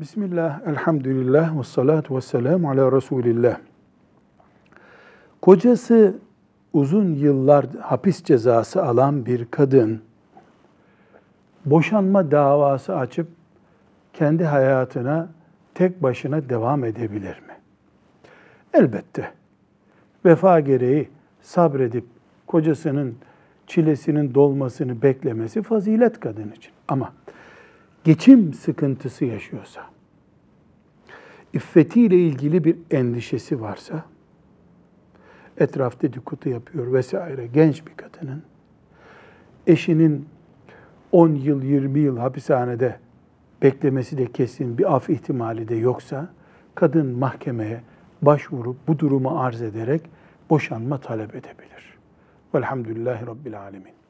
Bismillah, elhamdülillah, ve salatu ve selamu ala Resulillah. Kocası uzun yıllar hapis cezası alan bir kadın, boşanma davası açıp kendi hayatına tek başına devam edebilir mi? Elbette. Vefa gereği sabredip kocasının çilesinin dolmasını beklemesi fazilet kadın için. Ama geçim sıkıntısı yaşıyorsa, iffetiyle ilgili bir endişesi varsa, etraf dedikodu yapıyor vesaire genç bir kadının, eşinin 10 yıl, 20 yıl hapishanede beklemesi de kesin bir af ihtimali de yoksa, kadın mahkemeye başvurup bu durumu arz ederek boşanma talep edebilir. Velhamdülillahi Rabbil Alemin.